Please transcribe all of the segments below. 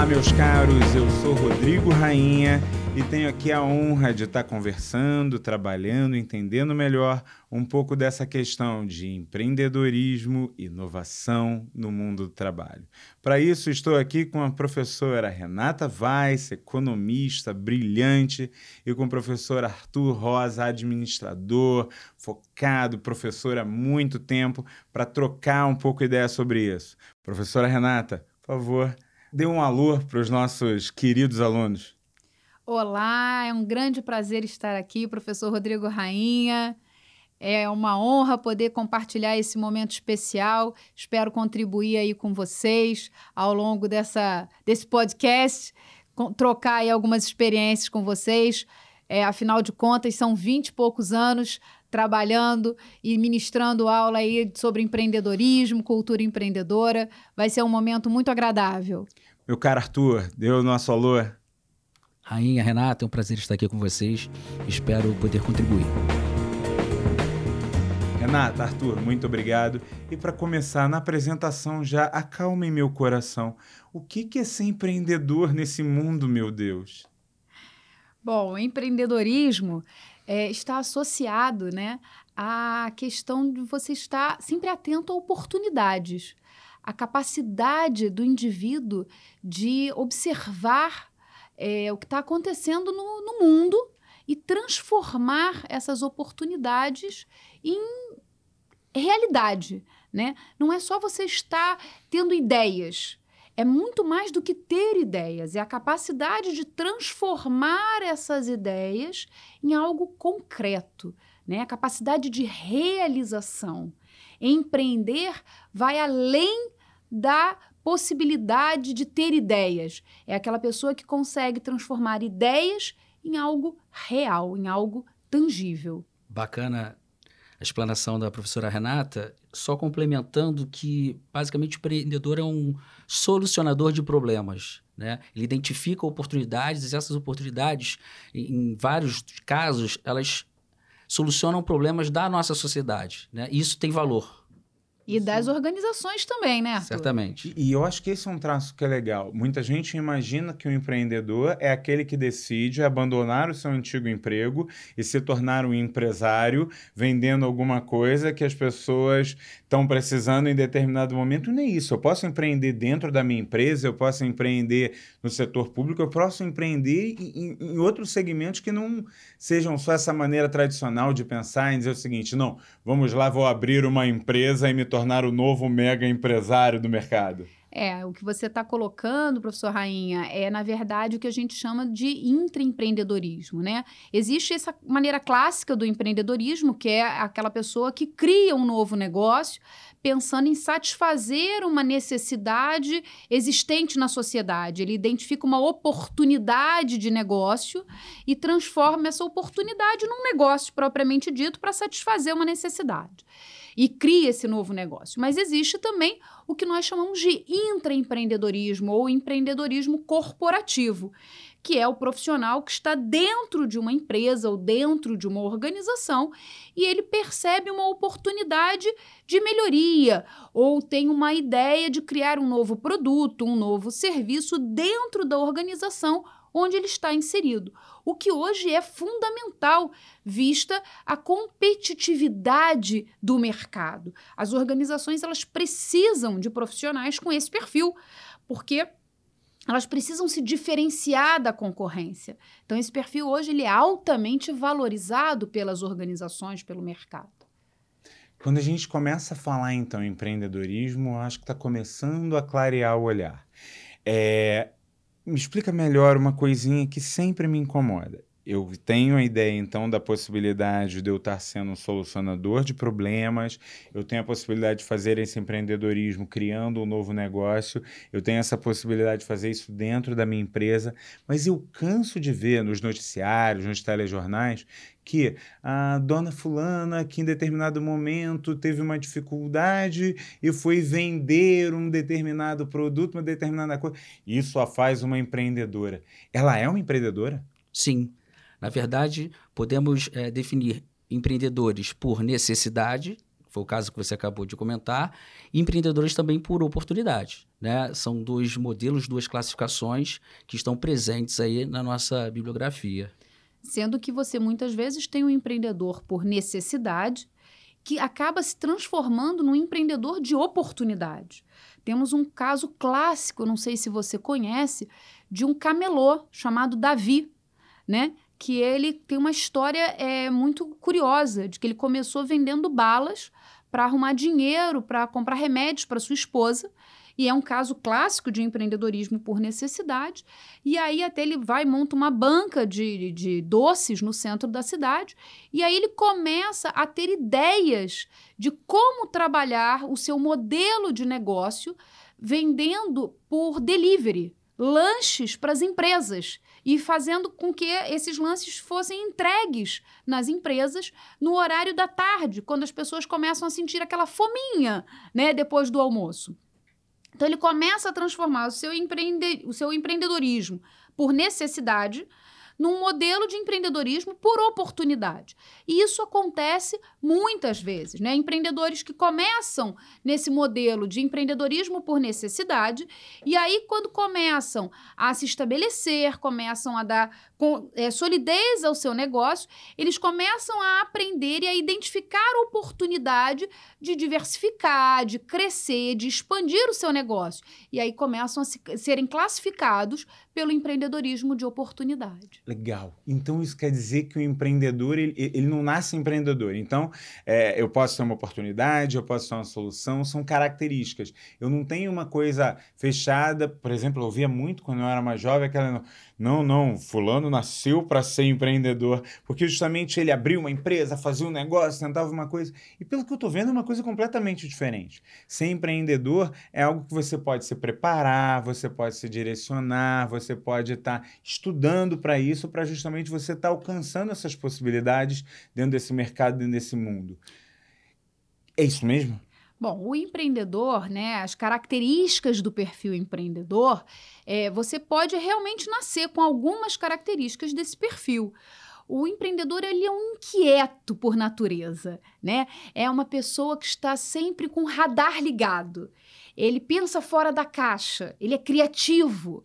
Olá, meus caros, eu sou Rodrigo Rainha e tenho aqui a honra de estar conversando, trabalhando, entendendo melhor um pouco dessa questão de empreendedorismo, inovação no mundo do trabalho. Para isso, estou aqui com a professora Renata Weiss, economista brilhante, e com o professor Arthur Rosa, administrador, focado, professor há muito tempo, para trocar um pouco ideia sobre isso. Professora Renata, por favor, dê um alô para os nossos queridos alunos. Olá, é um grande prazer estar aqui, professor Rodrigo Rainha. É uma honra poder compartilhar esse momento especial. Espero contribuir aí com vocês ao longo dessa, desse podcast, trocar aí algumas experiências com vocês. É, afinal de contas, são 20 e poucos anos trabalhando e ministrando aula aí sobre empreendedorismo, cultura empreendedora. Vai ser um momento muito agradável. Meu caro Arthur, deu o nosso alô. Rainha, Renata, é um prazer estar aqui com vocês. Espero poder contribuir. Renata, Arthur, muito obrigado. E para começar, na apresentação já acalmem meu coração. O que, que é ser empreendedor nesse mundo, meu Deus? Bom, empreendedorismo é, está associado né, à questão de você estar sempre atento a oportunidades. A capacidade do indivíduo de observar é, o que está acontecendo no, no mundo e transformar essas oportunidades em realidade. Né? Não é só você estar tendo ideias. É muito mais do que ter ideias, é a capacidade de transformar essas ideias em algo concreto, né? a capacidade de realização. Empreender vai além da possibilidade de ter ideias. É aquela pessoa que consegue transformar ideias em algo real, em algo tangível. Bacana a explanação da professora Renata, só complementando que basicamente o empreendedor é um solucionador de problemas. Né? Ele identifica oportunidades e essas oportunidades, em vários casos, elas solucionam problemas da nossa sociedade. Né? E isso tem valor. E das organizações também, né, Arthur? Certamente. E, e, eu acho que esse é um traço que é legal. Muita gente imagina que o empreendedor é aquele que decide abandonar o seu antigo emprego e se tornar um empresário vendendo alguma coisa que as pessoas estão precisando em determinado momento. Nem isso. Eu posso empreender dentro da minha empresa, eu posso empreender no setor público, eu posso empreender em, em outros segmentos que não sejam só essa maneira tradicional de pensar em dizer o seguinte: não, vamos lá, vou abrir uma empresa e me tornar tornar o novo mega empresário do mercado? É, o que você está colocando, professor Rainha, é, na verdade, o que a gente chama de intraempreendedorismo, né? Existe essa maneira clássica do empreendedorismo, que é aquela pessoa que cria um novo negócio pensando em satisfazer uma necessidade existente na sociedade. Ele identifica uma oportunidade de negócio e transforma essa oportunidade num negócio propriamente dito para satisfazer uma necessidade e cria esse novo negócio. Mas existe também o que nós chamamos de intraempreendedorismo ou empreendedorismo corporativo, que é o profissional que está dentro de uma empresa ou dentro de uma organização e ele percebe uma oportunidade de melhoria ou tem uma ideia de criar um novo produto, um novo serviço dentro da organização onde ele está inserido. O que hoje é fundamental, vista a competitividade do mercado. As organizações elas precisam de profissionais com esse perfil, porque elas precisam se diferenciar da concorrência. Então esse perfil hoje ele é altamente valorizado pelas organizações, pelo mercado. Quando a gente começa a falar então em empreendedorismo, acho que está começando a clarear o olhar. É, me explica melhor uma coisinha que sempre me incomoda. Eu tenho a ideia, então, da possibilidade de eu estar sendo um solucionador de problemas, eu tenho a possibilidade de fazer esse empreendedorismo criando um novo negócio, eu tenho essa possibilidade de fazer isso dentro da minha empresa, mas eu canso de ver nos noticiários, nos telejornais, que a dona fulana que em determinado momento teve uma dificuldade e foi vender um determinado produto, uma determinada coisa. Isso a faz uma empreendedora. Ela é uma empreendedora? Sim. Na verdade, podemos é, definir empreendedores por necessidade, foi o caso que você acabou de comentar, e empreendedores também por oportunidade. Né? São dois modelos, duas classificações que estão presentes aí na nossa bibliografia. Sendo que você muitas vezes tem um empreendedor por necessidade que acaba se transformando num empreendedor de oportunidade. Temos um caso clássico, não sei se você conhece, de um camelô chamado Davi, né? Que ele tem uma história é, muito curiosa, de que ele começou vendendo balas para arrumar dinheiro, para comprar remédios para sua esposa. E é um caso clássico de empreendedorismo por necessidade. E aí até ele vai monta uma banca de, de doces no centro da cidade. E aí ele começa a ter ideias de como trabalhar o seu modelo de negócio vendendo por delivery, lanches para as empresas e fazendo com que esses lances fossem entregues nas empresas no horário da tarde, quando as pessoas começam a sentir aquela fominha, né, depois do almoço. Então ele começa a transformar o seu, empreende o seu empreendedorismo por necessidade num modelo de empreendedorismo por oportunidade. E isso acontece muitas vezes, né? Empreendedores que começam nesse modelo de empreendedorismo por necessidade, e aí, quando começam a se estabelecer, começam a dar é, solidez ao seu negócio, eles começam a aprender e a identificar a oportunidade de diversificar, de crescer, de expandir o seu negócio. E aí começam a se, serem classificados pelo empreendedorismo de oportunidade. Legal. Então isso quer dizer que o empreendedor ele, ele não nasce empreendedor. Então é, eu posso ter uma oportunidade, eu posso ter uma solução, são características. Eu não tenho uma coisa fechada. Por exemplo, eu ouvia muito quando eu era mais jovem aquela não, não, fulano nasceu para ser empreendedor, porque justamente ele abriu uma empresa, fazia um negócio, tentava uma coisa. E pelo que eu estou vendo, é uma coisa completamente diferente. Ser empreendedor é algo que você pode se preparar, você pode se direcionar, você pode estar tá estudando para isso, para justamente você estar tá alcançando essas possibilidades dentro desse mercado, dentro desse mundo. É isso mesmo? Bom, o empreendedor, né, as características do perfil empreendedor, é, você pode realmente nascer com algumas características desse perfil. O empreendedor ele é um inquieto por natureza, né? É uma pessoa que está sempre com o radar ligado. Ele pensa fora da caixa, ele é criativo.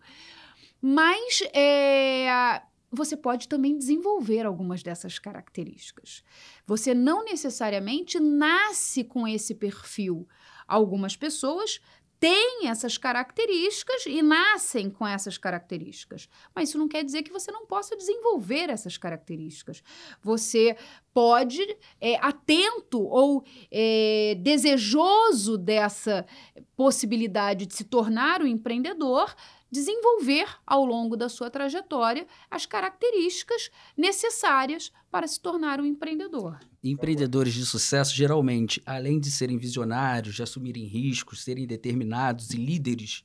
Mas é, você pode também desenvolver algumas dessas características. Você não necessariamente nasce com esse perfil. Algumas pessoas têm essas características e nascem com essas características. Mas isso não quer dizer que você não possa desenvolver essas características. Você pode, é, atento ou é, desejoso dessa possibilidade de se tornar um empreendedor, desenvolver ao longo da sua trajetória as características necessárias para se tornar um empreendedor. Empreendedores de sucesso, geralmente, além de serem visionários, de assumirem riscos, serem determinados e líderes,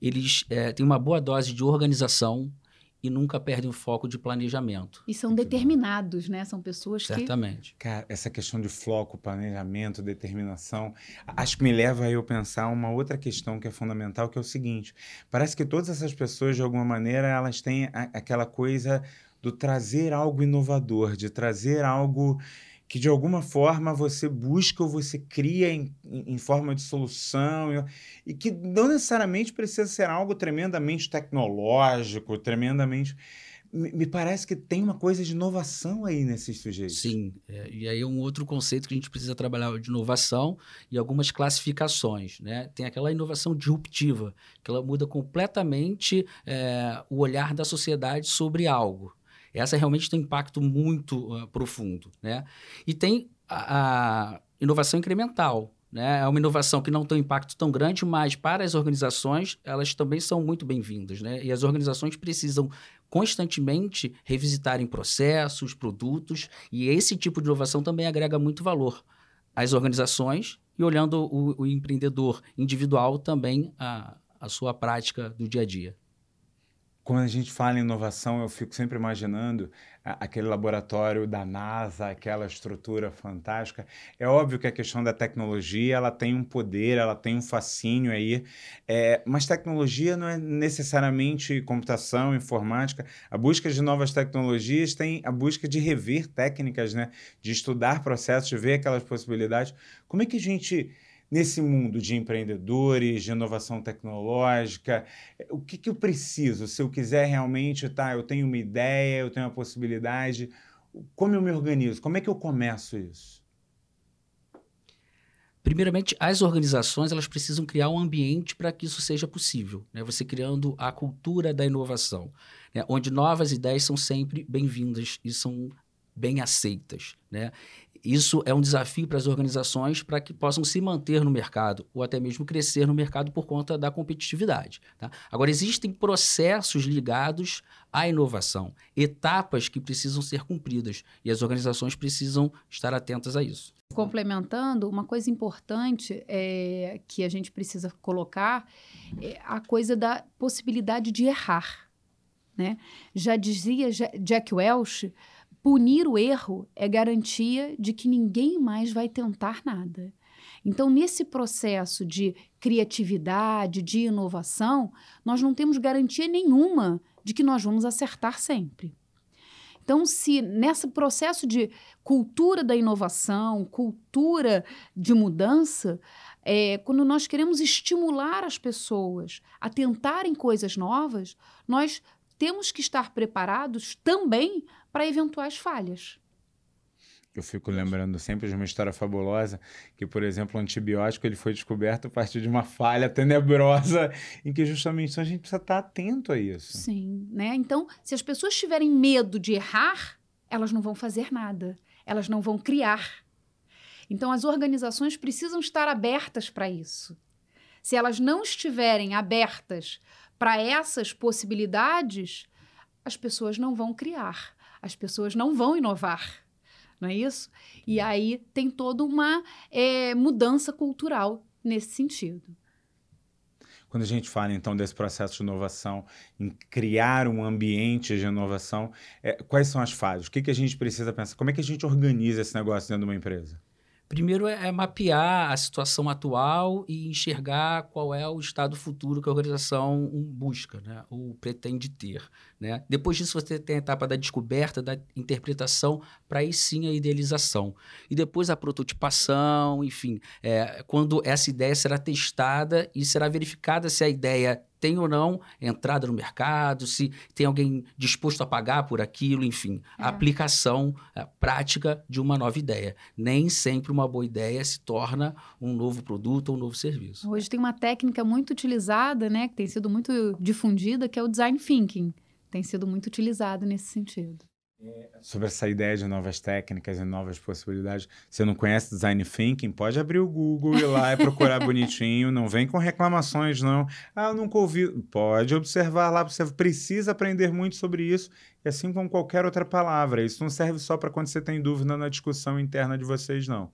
eles é, têm uma boa dose de organização, e nunca perdem o foco de planejamento. E são determinados, né? São pessoas Certamente. que... Certamente. Cara, essa questão de foco, planejamento, determinação, acho que me leva a eu pensar uma outra questão que é fundamental, que é o seguinte, parece que todas essas pessoas, de alguma maneira, elas têm a, aquela coisa do trazer algo inovador, de trazer algo que de alguma forma você busca ou você cria em, em forma de solução e, que não necessariamente precisa ser algo tremendamente tecnológico, tremendamente. Me, me parece que tem uma coisa de inovação aí nesses sujeitos. Sim, é, e aí é um outro conceito que a gente precisa trabalhar de inovação e algumas classificações. Né? Tem aquela inovação disruptiva, que ela muda completamente é, o olhar da sociedade sobre algo. Essa realmente tem um impacto muito uh, profundo, né? E tem a, a inovação incremental, né? É uma inovação que não tem um impacto tão grande, mas para as organizações elas também são muito bem-vindas, né? E as organizações precisam constantemente revisitarem processos, produtos, e esse tipo de inovação também agrega muito valor às organizações e olhando o, o empreendedor individual também a, a sua prática do dia a dia quando a gente fala em inovação, eu fico sempre imaginando aquele laboratório da NASA, aquela estrutura fantástica. É óbvio que a questão da tecnologia ela tem um poder, ela tem um fascínio aí, é, mas tecnologia não é necessariamente computação, informática. A busca de novas tecnologias tem a busca de rever técnicas, né? de estudar processos, de ver aquelas possibilidades. Como é que a gente nesse mundo de empreendedores, de inovação tecnológica, o que, que eu preciso? Se eu quiser realmente, tá, eu tenho uma ideia, eu tenho uma possibilidade, como eu me organizo? Como é que eu começo isso? Primeiramente, as organizações elas precisam criar um ambiente para que isso seja possível. Né? Você criando a cultura da inovação, né? onde novas ideias são sempre bem-vindas e são bem aceitas. Né? Isso é um desafio para as organizações para que possam se manter no mercado ou até mesmo crescer no mercado por conta da competitividade. Tá? Agora, existem processos ligados à inovação, etapas que precisam ser cumpridas e as organizações precisam estar atentas a isso. Complementando, uma coisa importante é, que a gente precisa colocar é a coisa da possibilidade de errar. Né? Já dizia Jack Welch punir o erro é garantia de que ninguém mais vai tentar nada. Então, nesse processo de criatividade, de inovação, nós não temos garantia nenhuma de que nós vamos acertar sempre. Então, se nesse processo de cultura da inovação, cultura de mudança, é, quando nós queremos estimular as pessoas a tentarem coisas novas, nós temos que estar preparados também para eventuais falhas. Eu fico lembrando sempre de uma história fabulosa que, por exemplo, o antibiótico ele foi descoberto a partir de uma falha tenebrosa em que justamente a gente precisa estar atento a isso. Sim, né? Então, se as pessoas tiverem medo de errar, elas não vão fazer nada, elas não vão criar. Então, as organizações precisam estar abertas para isso. Se elas não estiverem abertas para essas possibilidades, as pessoas não vão criar as pessoas não vão inovar. Não é isso? E aí tem toda uma é, mudança cultural nesse sentido. Quando a gente fala, então, desse processo de inovação, em criar um ambiente de inovação, é, quais são as fases? O que, que a gente precisa pensar? Como é que a gente organiza esse negócio dentro de uma empresa? Primeiro é, é, mapear a situação atual e enxergar qual é o estado futuro que a organização busca, né? ou pretende ter. Né? Depois disso, você tem a etapa da descoberta, da interpretação, para aí sim a idealização. E depois a prototipação, enfim, é, quando essa ideia será testada e será verificada se a ideia tem ou não entrada no mercado, se tem alguém disposto a pagar por aquilo, enfim, é. a aplicação a prática de uma nova ideia. Nem sempre uma boa ideia se torna um novo produto ou um novo serviço. Hoje tem uma técnica muito utilizada, né, que tem sido muito difundida, que é o design thinking. Tem sido muito utilizado nesse sentido. Sobre essa ideia de novas técnicas e novas possibilidades, você não conhece Design Thinking? Pode abrir o Google e lá e procurar bonitinho. Não vem com reclamações, não. Ah, eu nunca ouvi. Pode observar lá, você precisa aprender muito sobre isso, e assim como qualquer outra palavra. Isso não serve só para quando você tem dúvida na discussão interna de vocês, não.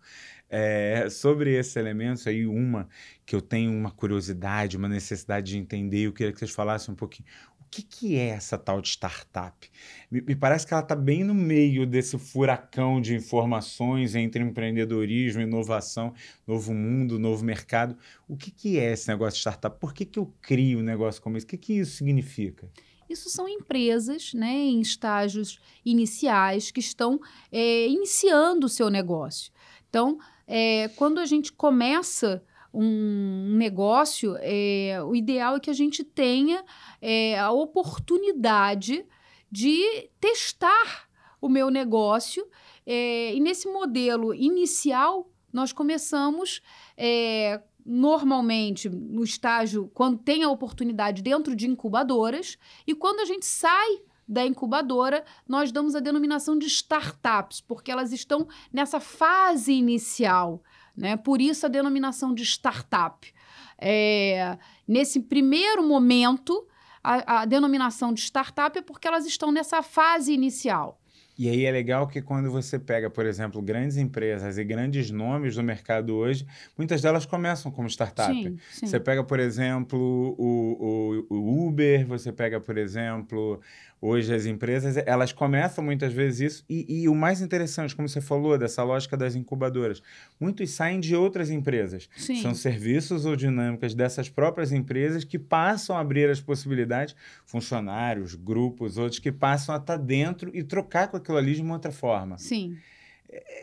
É, sobre esses elementos aí, uma que eu tenho uma curiosidade, uma necessidade de entender, eu queria que vocês falassem um pouquinho que, que é essa tal de startup? Me, me parece que ela está bem no meio desse furacão de informações entre empreendedorismo, inovação, novo mundo, novo mercado. O que, que é esse negócio de startup? Por que, que eu crio um negócio como esse? O que, que isso significa? Isso são empresas né, em estágios iniciais que estão é, iniciando o seu negócio. Então, é, quando a gente começa um negócio, é, o ideal é que a gente tenha é, a oportunidade de testar o meu negócio. É, e nesse modelo inicial, nós começamos é, normalmente no estágio, quando tem a oportunidade dentro de incubadoras, e quando a gente sai da incubadora, nós damos a denominação de startups, porque elas estão nessa fase inicial. Né? Por isso a denominação de startup. É, nesse primeiro momento, a, a, denominação de startup é porque elas estão nessa fase inicial. E aí é legal que quando você pega, por exemplo, grandes empresas e grandes nomes do mercado hoje, muitas delas começam como startup. Sim, sim. Você pega, por exemplo, o, o, o Uber, você pega, por exemplo, Hoje as empresas, elas começam muitas vezes isso e, e, o mais interessante, como você falou, dessa lógica das incubadoras, muitos saem de outras empresas. Sim. São serviços ou dinâmicas dessas próprias empresas que passam a abrir as possibilidades, funcionários, grupos, outros que passam a estar dentro e trocar com aquilo ali de uma outra forma. Sim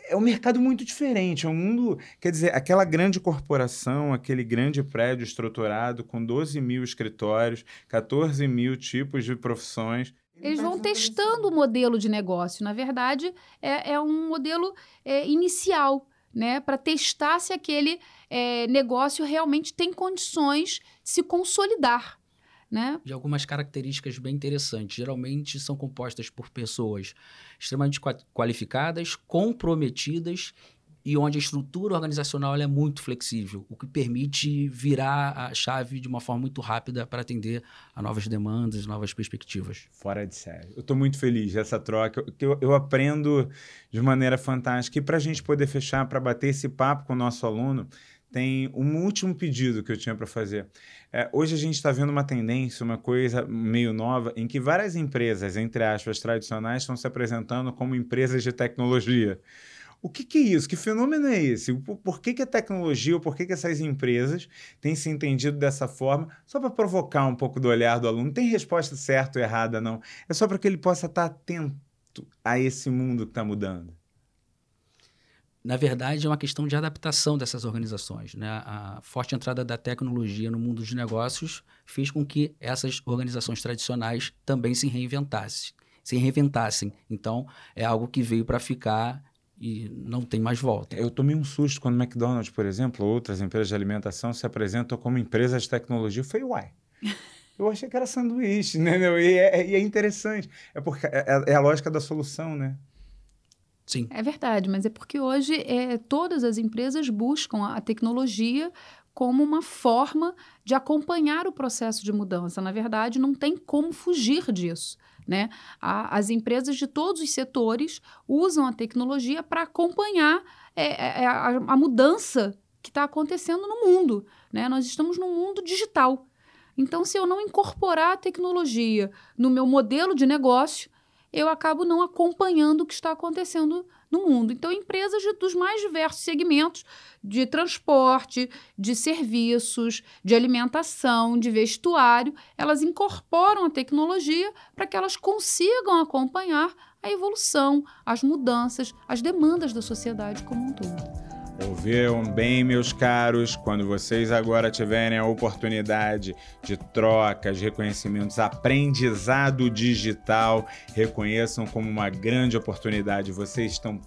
é um mercado muito diferente. É um mundo. Quer dizer, aquela grande corporação, aquele grande prédio estruturado com 12 mil escritórios, 14 mil tipos de profissões. Eles vão testando o modelo de negócio. Na verdade, é, é um modelo é, inicial, né? Para testar se aquele é, negócio realmente tem condições de se consolidar. Né? De algumas características bem interessantes. Geralmente são compostas por pessoas extremamente qualificadas, comprometidas e onde a estrutura organizacional é muito flexível, o que permite virar a chave de uma forma muito rápida para atender a novas demandas, novas perspectivas. Fora de série. Eu estou muito feliz dessa troca, eu, eu, aprendo de maneira fantástica. E para a gente poder fechar, para bater esse papo com o nosso aluno, tem um último pedido que eu tinha para fazer. É, hoje a gente está vendo uma tendência, uma coisa meio nova, em que várias empresas, entre aspas, tradicionais, estão se apresentando como empresas de tecnologia. O que, que, é isso? Que fenômeno é esse? Por que, que a tecnologia, ou por que, que essas empresas têm se entendido dessa forma? Só para provocar um pouco do olhar do aluno. Não tem resposta certa ou errada, não. É só para que ele possa estar tá atento a esse mundo que está mudando. Na verdade, é uma questão de adaptação dessas organizações. Né? A forte entrada da tecnologia no mundo dos negócios fez com que essas organizações tradicionais também se reinventassem. Se reinventassem. Então, é algo que veio para ficar e não tem mais volta. Eu tomei um susto quando o McDonald's, por exemplo, ou outras empresas de alimentação se apresentam como empresas de tecnologia. Eu falei, uai. Eu achei que era sanduíche, né? E é, e é interessante. É, porque é, é, é, a lógica da solução, né? Sim. É verdade, mas é porque hoje é, todas as empresas buscam a tecnologia como uma forma de acompanhar o processo de mudança. Na verdade, não tem como fugir disso. Né? A, as empresas de todos os setores usam a tecnologia para acompanhar é, é, é, a, a, mudança que está acontecendo no mundo. Né? Nós estamos num mundo digital. Então, se eu não incorporar a tecnologia no meu modelo de negócio, eu acabo não acompanhando o que está acontecendo no mundo. Então, empresas de, dos mais diversos segmentos de transporte, de serviços, de alimentação, de vestuário, elas incorporam a tecnologia para que elas consigam acompanhar a evolução, as mudanças, as demandas da sociedade como um todo. Ouviram bem, meus caros? Quando vocês agora tiverem a oportunidade de trocas, reconhecimentos, aprendizado digital, reconheçam como uma grande oportunidade. Vocês estão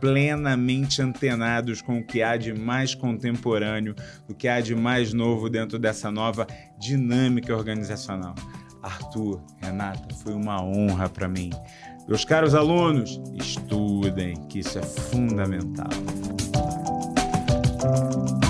plenamente antenados com o que há de mais contemporâneo, o que há de mais novo dentro dessa nova dinâmica organizacional. Arthur, Renata, foi uma honra para mim. Meus caros alunos, estudem, que isso é fundamental. Thank you.